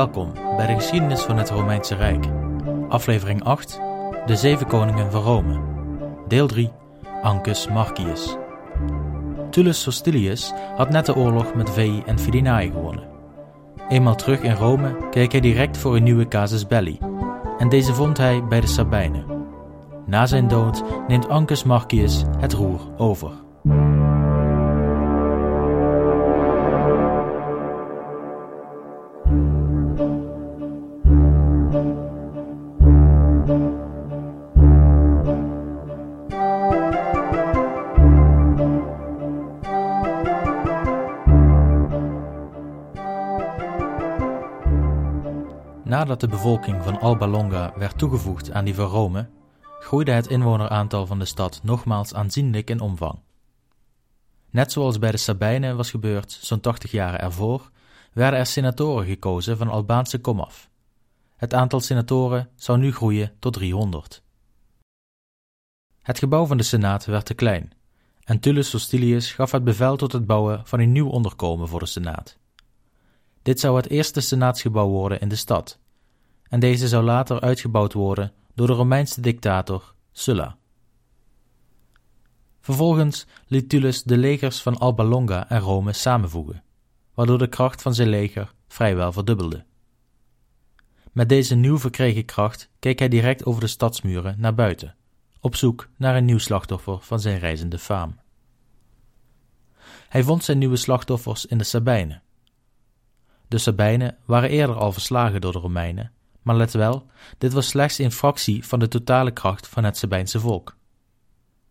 Welkom bij de geschiedenis van het Romeinse Rijk. Aflevering 8: De Zeven Koningen van Rome. Deel 3: Ancus Marcius. Tullus Hostilius had net de oorlog met Veii en Fidinae gewonnen. Eenmaal terug in Rome keek hij direct voor een nieuwe casus belli, en deze vond hij bij de Sabijnen. Na zijn dood neemt Ancus Marcius het roer over. Nadat de bevolking van Alba Longa werd toegevoegd aan die van Rome, groeide het inwoneraantal van de stad nogmaals aanzienlijk in omvang. Net zoals bij de Sabijnen was gebeurd zo'n 80 jaren ervoor, werden er senatoren gekozen van Albaanse komaf. Het aantal senatoren zou nu groeien tot 300. Het gebouw van de Senaat werd te klein, en Tullus Hostilius gaf het bevel tot het bouwen van een nieuw onderkomen voor de Senaat. Dit zou het eerste senaatsgebouw worden in de stad, en deze zou later uitgebouwd worden door de Romeinse dictator Sulla. Vervolgens liet Tullus de legers van Alba Longa en Rome samenvoegen, waardoor de kracht van zijn leger vrijwel verdubbelde. Met deze nieuw verkregen kracht keek hij direct over de stadsmuren naar buiten, op zoek naar een nieuw slachtoffer van zijn reizende faam. Hij vond zijn nieuwe slachtoffers in de Sabijnen. De Sabijnen waren eerder al verslagen door de Romeinen, maar let wel, dit was slechts een fractie van de totale kracht van het Sabijnse volk.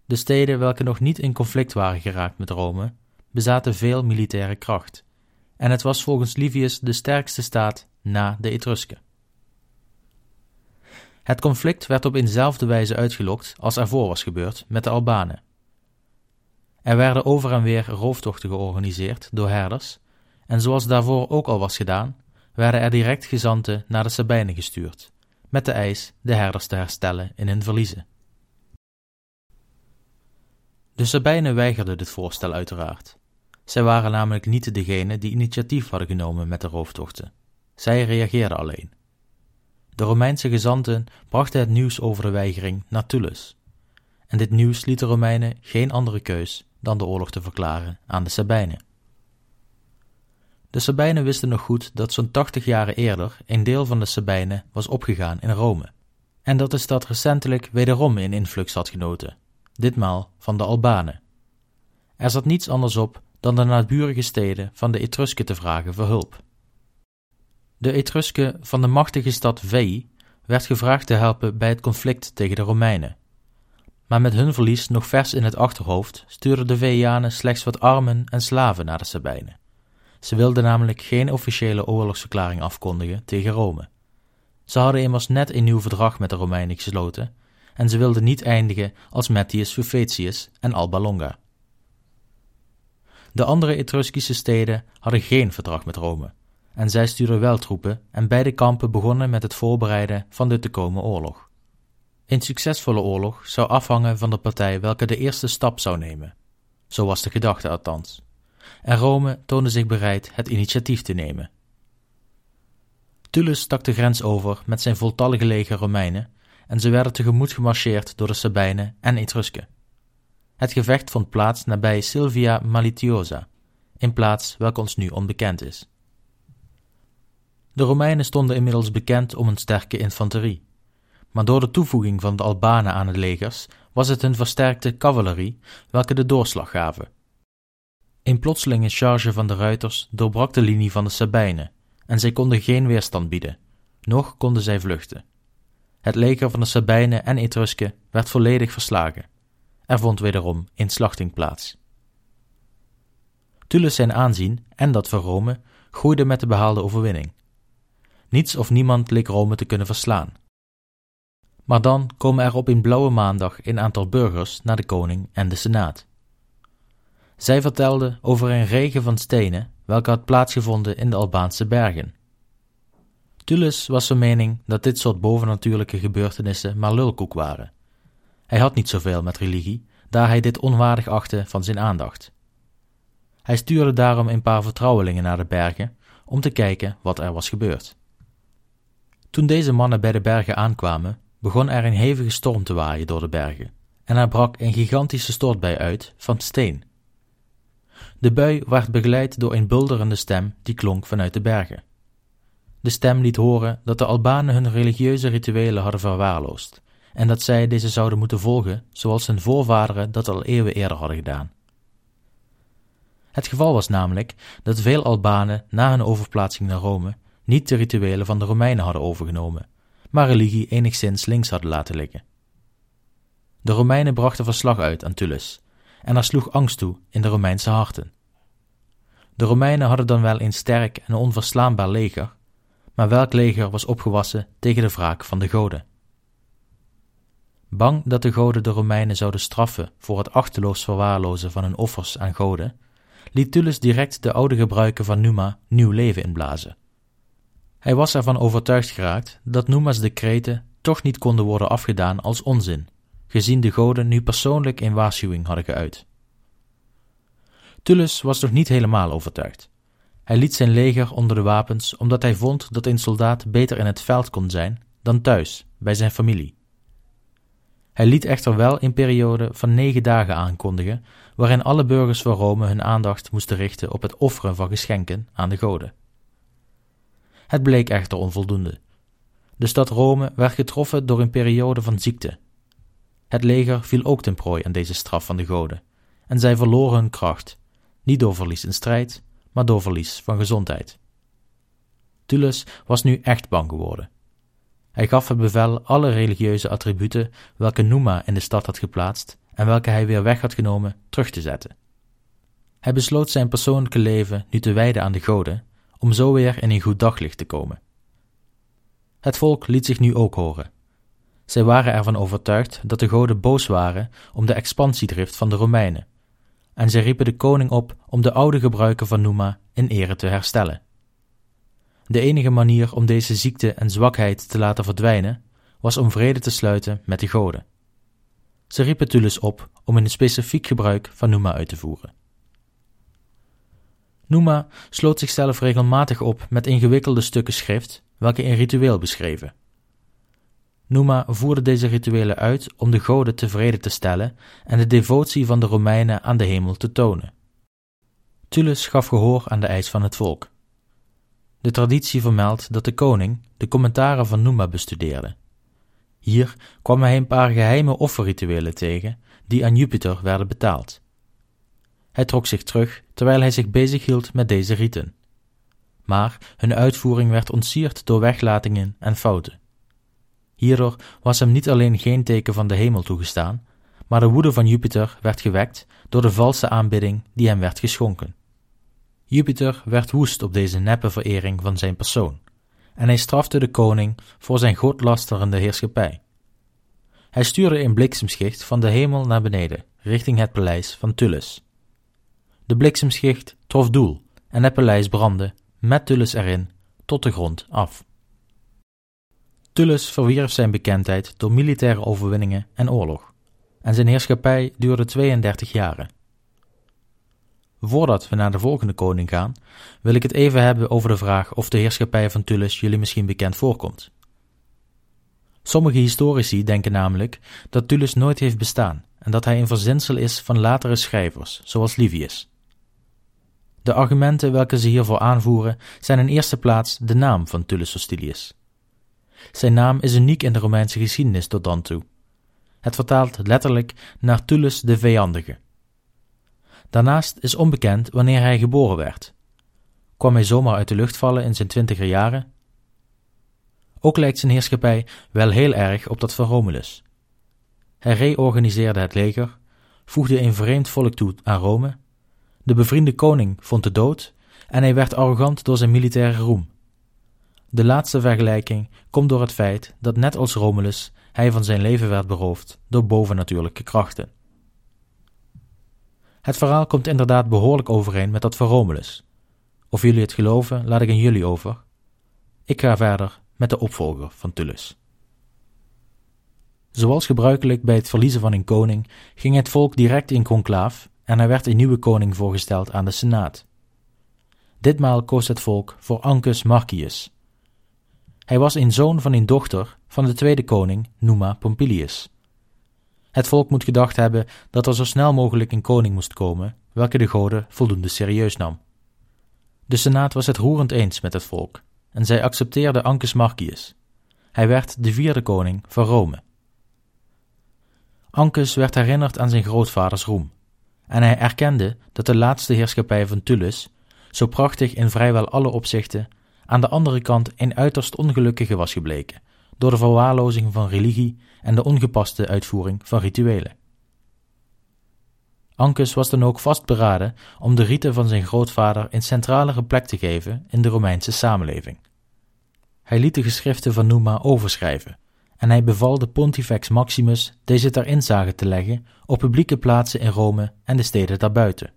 De steden welke nog niet in conflict waren geraakt met Rome, bezaten veel militaire kracht, en het was volgens Livius de sterkste staat na de Etrusken. Het conflict werd op eenzelfde wijze uitgelokt als ervoor was gebeurd met de Albanen. Er werden over en weer rooftochten georganiseerd door herders, en zoals daarvoor ook al was gedaan, werden er direct gezanten naar de Sabijnen gestuurd, met de eis de herders te herstellen in hun verliezen. De Sabijnen weigerden dit voorstel uiteraard. Zij waren namelijk niet degene die initiatief hadden genomen met de rooftochten. Zij reageerden alleen. De Romeinse gezanten brachten het nieuws over de weigering naar Tullus. En dit nieuws liet de Romeinen geen andere keus dan de oorlog te verklaren aan de Sabijnen. De Sabijnen wisten nog goed dat zo'n 80 jaren eerder een deel van de Sabijnen was opgegaan in Rome, en dat de stad recentelijk wederom in influx had genoten, ditmaal van de Albanen. Er zat niets anders op dan de naburige steden van de Etrusken te vragen voor hulp. De Etrusken van de machtige stad Veii werd gevraagd te helpen bij het conflict tegen de Romeinen. Maar met hun verlies nog vers in het achterhoofd stuurden de Veianen slechts wat armen en slaven naar de Sabijnen. Ze wilden namelijk geen officiële oorlogsverklaring afkondigen tegen Rome. Ze hadden immers net een nieuw verdrag met de Romeinen gesloten en ze wilden niet eindigen als Mettius Fufetius en Alba Longa. De andere Etruskische steden hadden geen verdrag met Rome en zij stuurden wel troepen en beide kampen begonnen met het voorbereiden van de te komen oorlog. Een succesvolle oorlog zou afhangen van de partij welke de eerste stap zou nemen. Zo was de gedachte althans en Rome toonde zich bereid het initiatief te nemen. Tullus stak de grens over met zijn voltallige leger Romeinen en ze werden tegemoet gemarcheerd door de Sabijnen en Etrusken. Het gevecht vond plaats nabij Silvia Malitiosa, een plaats welke ons nu onbekend is. De Romeinen stonden inmiddels bekend om een sterke infanterie, maar door de toevoeging van de Albanen aan het legers was het hun versterkte cavalerie welke de doorslag gaven. Een plotselinge charge van de ruiters doorbrak de linie van de Sabijnen, en zij konden geen weerstand bieden, noch konden zij vluchten. Het leger van de Sabijnen en Etrusken werd volledig verslagen. Er vond wederom een slachting plaats. Tullus zijn aanzien, en dat van Rome, groeide met de behaalde overwinning. Niets of niemand leek Rome te kunnen verslaan. Maar dan komen er op een blauwe maandag een aantal burgers naar de koning en de senaat. Zij vertelde over een regen van stenen, welke had plaatsgevonden in de Albaanse bergen. Tullus was van mening dat dit soort bovennatuurlijke gebeurtenissen maar lulkoek waren. Hij had niet zoveel met religie, daar hij dit onwaardig achtte van zijn aandacht. Hij stuurde daarom een paar vertrouwelingen naar de bergen om te kijken wat er was gebeurd. Toen deze mannen bij de bergen aankwamen, begon er een hevige storm te waaien door de bergen, en er brak een gigantische stortbui uit van steen. De bui werd begeleid door een bulderende stem die klonk vanuit de bergen. De stem liet horen dat de Albanen hun religieuze rituelen hadden verwaarloosd en dat zij deze zouden moeten volgen zoals hun voorvaderen dat al eeuwen eerder hadden gedaan. Het geval was namelijk dat veel Albanen na hun overplaatsing naar Rome niet de rituelen van de Romeinen hadden overgenomen, maar religie enigszins links hadden laten liggen. De Romeinen brachten verslag uit aan Tullus, en er sloeg angst toe in de Romeinse harten. De Romeinen hadden dan wel een sterk en onverslaanbaar leger, maar welk leger was opgewassen tegen de wraak van de goden? Bang dat de goden de Romeinen zouden straffen voor het achteloos verwaarlozen van hun offers aan goden, liet Tullus direct de oude gebruiken van Numa nieuw leven inblazen. Hij was ervan overtuigd geraakt dat Numa's decreten toch niet konden worden afgedaan als onzin, gezien de goden nu persoonlijk een waarschuwing hadden geuit. Tullus was nog niet helemaal overtuigd. Hij liet zijn leger onder de wapens omdat hij vond dat een soldaat beter in het veld kon zijn dan thuis, bij zijn familie. Hij liet echter wel een periode van negen dagen aankondigen, waarin alle burgers van Rome hun aandacht moesten richten op het offeren van geschenken aan de goden. Het bleek echter onvoldoende. De stad Rome werd getroffen door een periode van ziekte. Het leger viel ook ten prooi aan deze straf van de goden, en zij verloren hun kracht, niet door verlies in strijd, maar door verlies van gezondheid. Tullus was nu echt bang geworden. Hij gaf het bevel alle religieuze attributen welke Numa in de stad had geplaatst en welke hij weer weg had genomen terug te zetten. Hij besloot zijn persoonlijke leven nu te wijden aan de goden, om zo weer in een goed daglicht te komen. Het volk liet zich nu ook horen. Zij waren ervan overtuigd dat de goden boos waren om de expansiedrift van de Romeinen, en zij riepen de koning op om de oude gebruiken van Numa in ere te herstellen. De enige manier om deze ziekte en zwakheid te laten verdwijnen was om vrede te sluiten met de goden. Ze riepen Tullus op om een specifiek gebruik van Numa uit te voeren. Numa sloot zichzelf regelmatig op met ingewikkelde stukken schrift, welke een ritueel beschreven. Numa voerde deze rituelen uit om de goden tevreden te stellen en de devotie van de Romeinen aan de hemel te tonen. Tullus gaf gehoor aan de eis van het volk. De traditie vermeldt dat de koning de commentaren van Numa bestudeerde. Hier kwam hij een paar geheime offerrituelen tegen die aan Jupiter werden betaald. Hij trok zich terug terwijl hij zich bezighield met deze riten. Maar hun uitvoering werd ontsierd door weglatingen en fouten. Hierdoor was hem niet alleen geen teken van de hemel toegestaan, maar de woede van Jupiter werd gewekt door de valse aanbidding die hem werd geschonken. Jupiter werd woest op deze neppe verering van zijn persoon, en hij strafte de koning voor zijn godlasterende heerschappij. Hij stuurde een bliksemschicht van de hemel naar beneden, richting het paleis van Tullus. De bliksemschicht trof doel en het paleis brandde, met Tullus erin, tot de grond af. Tullus verwierf zijn bekendheid door militaire overwinningen en oorlog, en zijn heerschappij duurde 32 jaren. Voordat we naar de volgende koning gaan, wil ik het even hebben over de vraag of de heerschappij van Tullus jullie misschien bekend voorkomt. Sommige historici denken namelijk dat Tullus nooit heeft bestaan en dat hij een verzinsel is van latere schrijvers, zoals Livius. De argumenten welke ze hiervoor aanvoeren zijn in eerste plaats de naam van Tullus Hostilius. Zijn naam is uniek in de Romeinse geschiedenis tot dan toe. Het vertaalt letterlijk naar Tullus de Vijandige. Daarnaast is onbekend wanneer hij geboren werd. Kwam hij zomaar uit de lucht vallen in zijn twintiger jaren? Ook lijkt zijn heerschappij wel heel erg op dat van Romulus. Hij reorganiseerde het leger, voegde een vreemd volk toe aan Rome, de bevriende koning vond de dood en hij werd arrogant door zijn militaire roem. De laatste vergelijking komt door het feit dat net als Romulus hij van zijn leven werd beroofd door bovennatuurlijke krachten. Het verhaal komt inderdaad behoorlijk overeen met dat van Romulus. Of jullie het geloven, laat ik aan jullie over. Ik ga verder met de opvolger van Tullus. Zoals gebruikelijk bij het verliezen van een koning, ging het volk direct in conclaaf en er werd een nieuwe koning voorgesteld aan de Senaat. Ditmaal koos het volk voor Ancus Marcius. Hij was een zoon van een dochter van de tweede koning Numa Pompilius. Het volk moet gedacht hebben dat er zo snel mogelijk een koning moest komen, welke de goden voldoende serieus nam. De Senaat was het roerend eens met het volk, en zij accepteerde Ancus Marcius. Hij werd de vierde koning van Rome. Ancus werd herinnerd aan zijn grootvaders roem, en hij erkende dat de laatste heerschappij van Tullus, zo prachtig in vrijwel alle opzichten, aan de andere kant een uiterst ongelukkige was gebleken, door de verwaarlozing van religie en de ongepaste uitvoering van rituelen. Ancus was dan ook vastberaden om de riten van zijn grootvader een centralere plek te geven in de Romeinse samenleving. Hij liet de geschriften van Numa overschrijven en hij beval de Pontifex Maximus deze ter inzage te leggen op publieke plaatsen in Rome en de steden daarbuiten.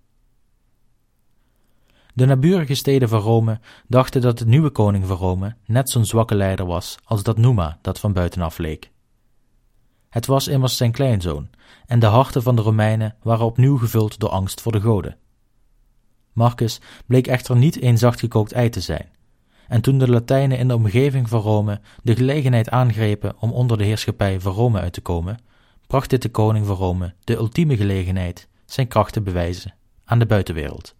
De naburige steden van Rome dachten dat de nieuwe koning van Rome net zo'n zwakke leider was als dat Numa dat van buitenaf leek. Het was immers zijn kleinzoon, en de harten van de Romeinen waren opnieuw gevuld door angst voor de goden. Marcus bleek echter niet een zachtgekookt ei te zijn, en toen de Latijnen in de omgeving van Rome de gelegenheid aangrepen om onder de heerschappij van Rome uit te komen, bracht dit de koning van Rome de ultieme gelegenheid zijn kracht te bewijzen aan de buitenwereld.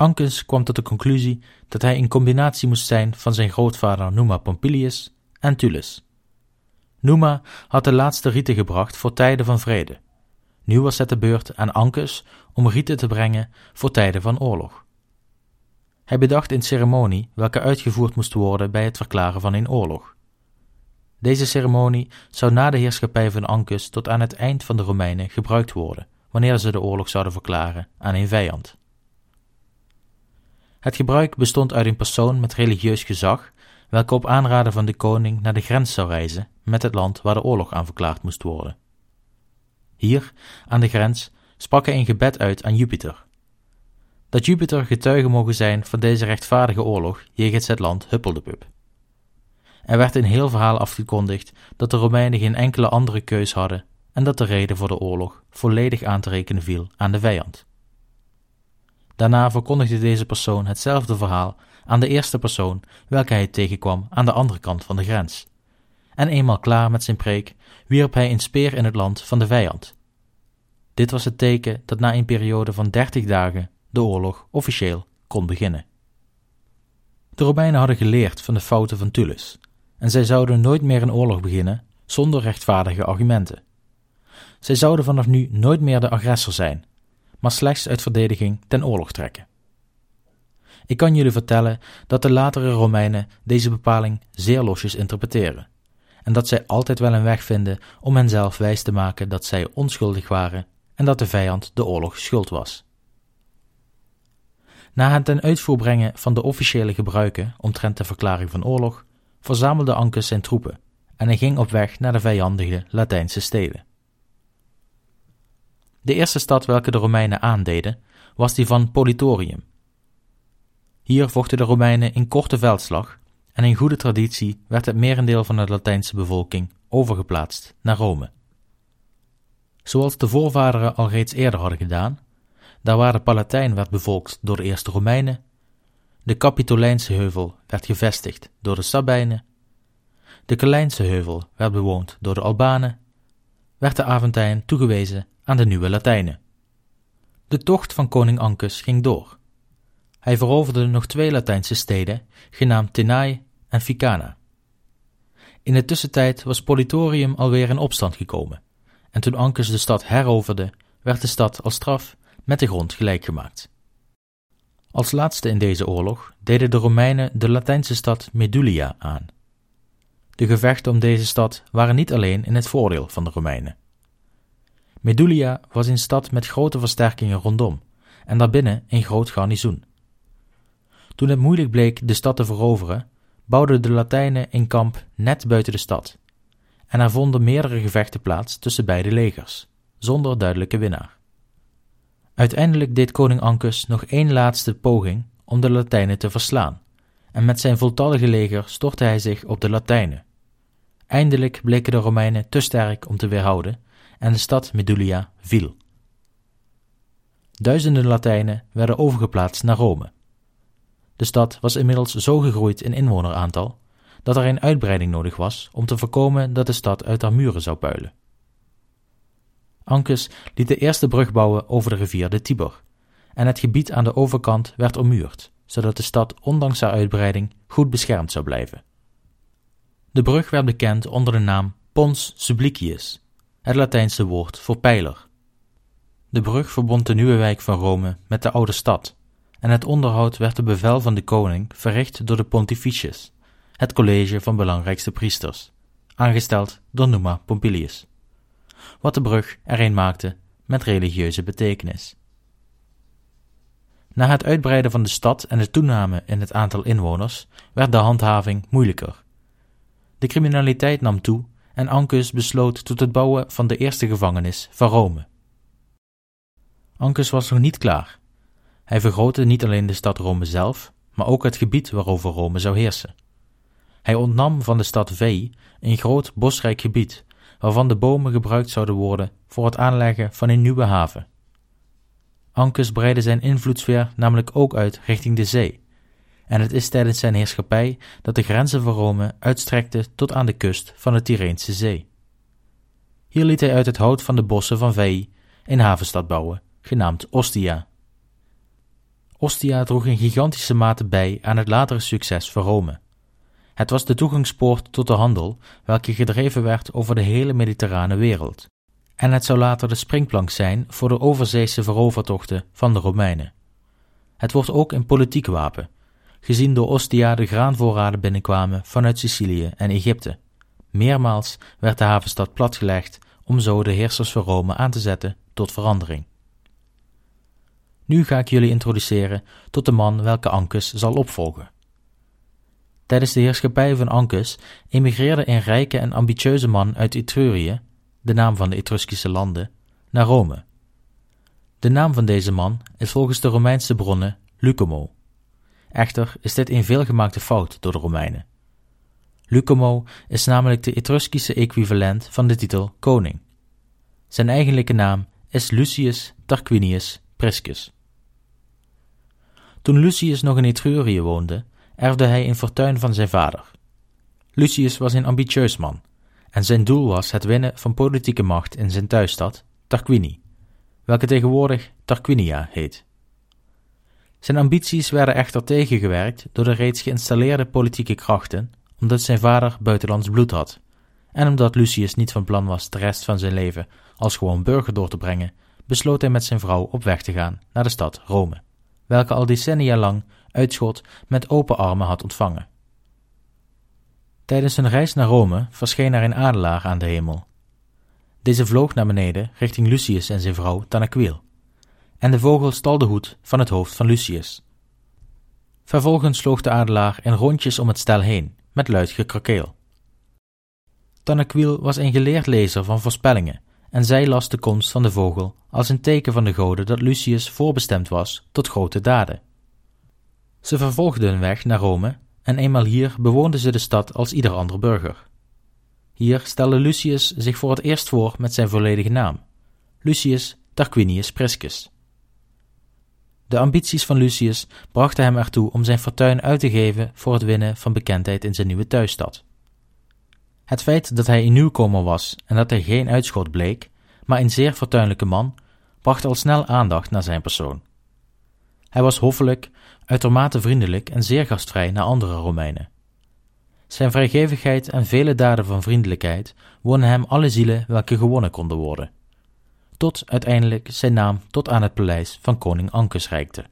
Ancus kwam tot de conclusie dat hij een combinatie moest zijn van zijn grootvader Numa Pompilius en Tullus. Numa had de laatste riten gebracht voor tijden van vrede. Nu was het de beurt aan Ancus om riten te brengen voor tijden van oorlog. Hij bedacht een ceremonie welke uitgevoerd moest worden bij het verklaren van een oorlog. Deze ceremonie zou na de heerschappij van Ancus tot aan het eind van de Romeinen gebruikt worden, wanneer ze de oorlog zouden verklaren aan een vijand. Het gebruik bestond uit een persoon met religieus gezag, welke op aanraden van de koning naar de grens zou reizen met het land waar de oorlog aan verklaard moest worden. Hier, aan de grens, sprak hij een gebed uit aan Jupiter. Dat Jupiter getuige mogen zijn van deze rechtvaardige oorlog jegens het land Huppeldepup. Er werd een heel verhaal afgekondigd dat de Romeinen geen enkele andere keus hadden en dat de reden voor de oorlog volledig aan te rekenen viel aan de vijand. Daarna verkondigde deze persoon hetzelfde verhaal aan de eerste persoon welke hij tegenkwam aan de andere kant van de grens. En eenmaal klaar met zijn preek, wierp hij een speer in het land van de vijand. Dit was het teken dat na een periode van dertig dagen de oorlog officieel kon beginnen. De Romeinen hadden geleerd van de fouten van Tullus, en zij zouden nooit meer een oorlog beginnen zonder rechtvaardige argumenten. Zij zouden vanaf nu nooit meer de agressor zijn, maar slechts uit verdediging ten oorlog trekken. Ik kan jullie vertellen dat de latere Romeinen deze bepaling zeer losjes interpreteren, en dat zij altijd wel een weg vinden om henzelf wijs te maken dat zij onschuldig waren en dat de vijand de oorlog schuld was. Na het ten uitvoer brengen van de officiële gebruiken omtrent de verklaring van oorlog, verzamelde Ancus zijn troepen en hij ging op weg naar de vijandige Latijnse steden. De eerste stad welke de Romeinen aandeden, was die van Politorium. Hier vochten de Romeinen in korte veldslag en in goede traditie werd het merendeel van de Latijnse bevolking overgeplaatst naar Rome. Zoals de voorvaderen al reeds eerder hadden gedaan, daar waar de Palatijn werd bevolkt door de eerste Romeinen, de Capitolijnse heuvel werd gevestigd door de Sabijnen, de Calijnse heuvel werd bewoond door de Albanen, werd de Aventijn toegewezen aan de nieuwe Latijnen. De tocht van koning Ancus ging door. Hij veroverde nog twee Latijnse steden, genaamd Tenae en Ficana. In de tussentijd was Politorium alweer in opstand gekomen, en toen Ancus de stad heroverde, werd de stad als straf met de grond gelijk gemaakt. Als laatste in deze oorlog deden de Romeinen de Latijnse stad Medulia aan. De gevechten om deze stad waren niet alleen in het voordeel van de Romeinen. Medulia was een stad met grote versterkingen rondom en daarbinnen een groot garnizoen. Toen het moeilijk bleek de stad te veroveren, bouwden de Latijnen een kamp net buiten de stad, en er vonden meerdere gevechten plaats tussen beide legers, zonder duidelijke winnaar. Uiteindelijk deed koning Ancus nog één laatste poging om de Latijnen te verslaan, en met zijn voltallige leger stortte hij zich op de Latijnen. Eindelijk bleken de Romeinen te sterk om te weerhouden en de stad Medulia viel. Duizenden Latijnen werden overgeplaatst naar Rome. De stad was inmiddels zo gegroeid in inwoneraantal dat er een uitbreiding nodig was om te voorkomen dat de stad uit haar muren zou puilen. Ancus liet de eerste brug bouwen over de rivier de Tiber, en het gebied aan de overkant werd ommuurd, zodat de stad ondanks haar uitbreiding goed beschermd zou blijven. De brug werd bekend onder de naam Pons Sublicius, het Latijnse woord voor pijler. De brug verbond de nieuwe wijk van Rome met de oude stad, en het onderhoud werd op bevel van de koning verricht door de Pontificius, het college van belangrijkste priesters, aangesteld door Numa Pompilius, wat de brug er een maakte met religieuze betekenis. Na het uitbreiden van de stad en de toename in het aantal inwoners werd de handhaving moeilijker. De criminaliteit nam toe en Ancus besloot tot het bouwen van de eerste gevangenis van Rome. Ancus was nog niet klaar. Hij vergrootte niet alleen de stad Rome zelf, maar ook het gebied waarover Rome zou heersen. Hij ontnam van de stad Veii een groot bosrijk gebied, waarvan de bomen gebruikt zouden worden voor het aanleggen van een nieuwe haven. Ancus breidde zijn invloedssfeer namelijk ook uit richting de zee, en het is tijdens zijn heerschappij dat de grenzen van Rome uitstrekten tot aan de kust van de Tyreense Zee. Hier liet hij uit het hout van de bossen van Veii een havenstad bouwen, genaamd Ostia. Ostia droeg in gigantische mate bij aan het latere succes van Rome. Het was de toegangspoort tot de handel, welke gedreven werd over de hele mediterrane wereld, en het zou later de springplank zijn voor de overzeese verovertochten van de Romeinen. Het wordt ook een politiek wapen, gezien door Ostia de graanvoorraden binnenkwamen vanuit Sicilië en Egypte. Meermaals werd de havenstad platgelegd om zo de heersers van Rome aan te zetten tot verandering. Nu ga ik jullie introduceren tot de man welke Ancus zal opvolgen. Tijdens de heerschappij van Ancus emigreerde een rijke en ambitieuze man uit Etrurië, de naam van de Etruskische landen, naar Rome. De naam van deze man is volgens de Romeinse bronnen Lucumo. Echter is dit een veelgemaakte fout door de Romeinen. Lucumo is namelijk de Etruskische equivalent van de titel koning. Zijn eigenlijke naam is Lucius Tarquinius Priscus. Toen Lucius nog in Etrurië woonde, erfde hij een fortuin van zijn vader. Lucius was een ambitieus man, en zijn doel was het winnen van politieke macht in zijn thuisstad, Tarquini, welke tegenwoordig Tarquinia heet. Zijn ambities werden echter tegengewerkt door de reeds geïnstalleerde politieke krachten, omdat zijn vader buitenlands bloed had, en omdat Lucius niet van plan was de rest van zijn leven als gewoon burger door te brengen, besloot hij met zijn vrouw op weg te gaan naar de stad Rome, welke al decennia lang uitschot met open armen had ontvangen. Tijdens hun reis naar Rome verscheen er een adelaar aan de hemel. Deze vloog naar beneden richting Lucius en zijn vrouw Tanaquil, en de vogel stal de hoed van het hoofd van Lucius. Vervolgens sloeg de adelaar in rondjes om het stel heen, met luid gekrakeel. Tanaquil was een geleerd lezer van voorspellingen en zij las de komst van de vogel als een teken van de goden dat Lucius voorbestemd was tot grote daden. Ze vervolgden hun weg naar Rome en eenmaal hier bewoonden ze de stad als ieder ander burger. Hier stelde Lucius zich voor het eerst voor met zijn volledige naam: Lucius Tarquinius Priscus. De ambities van Lucius brachten hem ertoe om zijn fortuin uit te geven voor het winnen van bekendheid in zijn nieuwe thuisstad. Het feit dat hij een nieuwkomer was en dat hij geen uitschot bleek, maar een zeer fortuinlijke man, bracht al snel aandacht naar zijn persoon. Hij was hoffelijk, uitermate vriendelijk en zeer gastvrij naar andere Romeinen. Zijn vrijgevigheid en vele daden van vriendelijkheid wonnen hem alle zielen welke gewonnen konden worden, tot uiteindelijk zijn naam tot aan het paleis van koning Ancus reikte.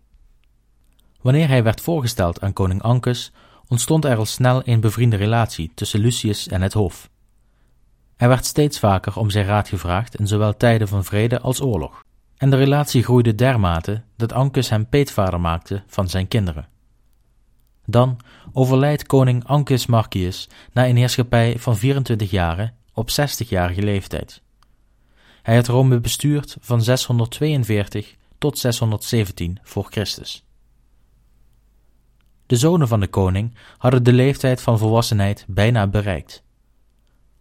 Wanneer hij werd voorgesteld aan koning Ancus, ontstond er al snel een bevriende relatie tussen Lucius en het hof. Er werd steeds vaker om zijn raad gevraagd in zowel tijden van vrede als oorlog en de relatie groeide dermate dat Ancus hem peetvader maakte van zijn kinderen. Dan overlijdt koning Ancus Marcius na een heerschappij van 24 jaren op 60-jarige leeftijd. Hij had Rome bestuurd van 642 tot 617 voor Christus. De zonen van de koning hadden de leeftijd van volwassenheid bijna bereikt.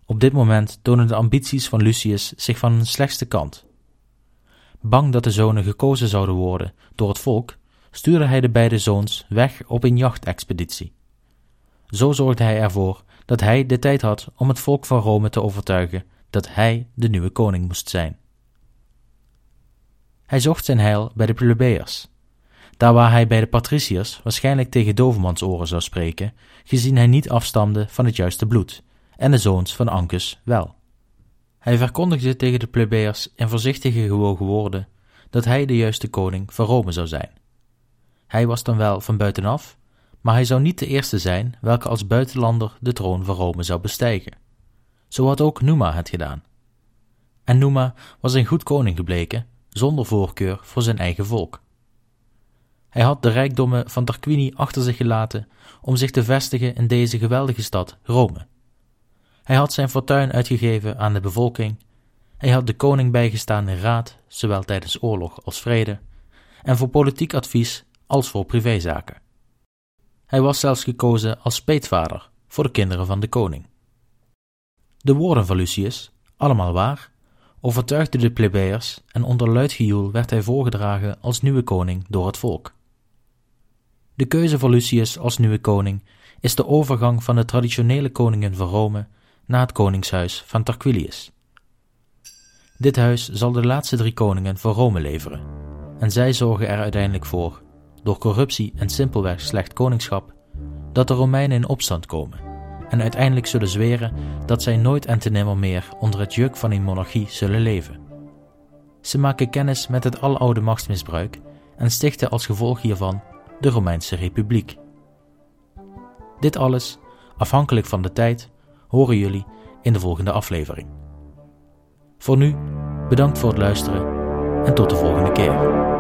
Op dit moment tonen de ambities van Lucius zich van hun slechtste kant. Bang dat de zonen gekozen zouden worden door het volk, stuurde hij de beide zoons weg op een jachtexpeditie. Zo zorgde hij ervoor dat hij de tijd had om het volk van Rome te overtuigen dat hij de nieuwe koning moest zijn. Hij zocht zijn heil bij de plebeiers, daar waar hij bij de patriciërs waarschijnlijk tegen dovemansoren zou spreken, gezien hij niet afstamde van het juiste bloed, en de zoons van Ancus wel. Hij verkondigde tegen de plebeiers in voorzichtige gewogen woorden dat hij de juiste koning van Rome zou zijn. Hij was dan wel van buitenaf, maar hij zou niet de eerste zijn welke als buitenlander de troon van Rome zou bestijgen. Zo had ook Numa het gedaan. En Numa was een goed koning gebleken, zonder voorkeur voor zijn eigen volk. Hij had de rijkdommen van Tarquini achter zich gelaten om zich te vestigen in deze geweldige stad, Rome. Hij had zijn fortuin uitgegeven aan de bevolking. Hij had de koning bijgestaan in raad, zowel tijdens oorlog als vrede, en voor politiek advies als voor privézaken. Hij was zelfs gekozen als peetvader voor de kinderen van de koning. De woorden van Lucius, allemaal waar, overtuigden de plebeiers en onder luid gejoel werd hij voorgedragen als nieuwe koning door het volk. De keuze van Lucius als nieuwe koning is de overgang van de traditionele koningen van Rome naar het koningshuis van Tarquinius. Dit huis zal de laatste drie koningen voor Rome leveren, en zij zorgen er uiteindelijk voor, door corruptie en simpelweg slecht koningschap, dat de Romeinen in opstand komen en uiteindelijk zullen zweren dat zij nooit en te nimmer meer onder het juk van een monarchie zullen leven. Ze maken kennis met het aloude machtsmisbruik en stichten als gevolg hiervan de Romeinse Republiek. Dit alles, afhankelijk van de tijd, horen jullie in de volgende aflevering. Voor nu, bedankt voor het luisteren en tot de volgende keer.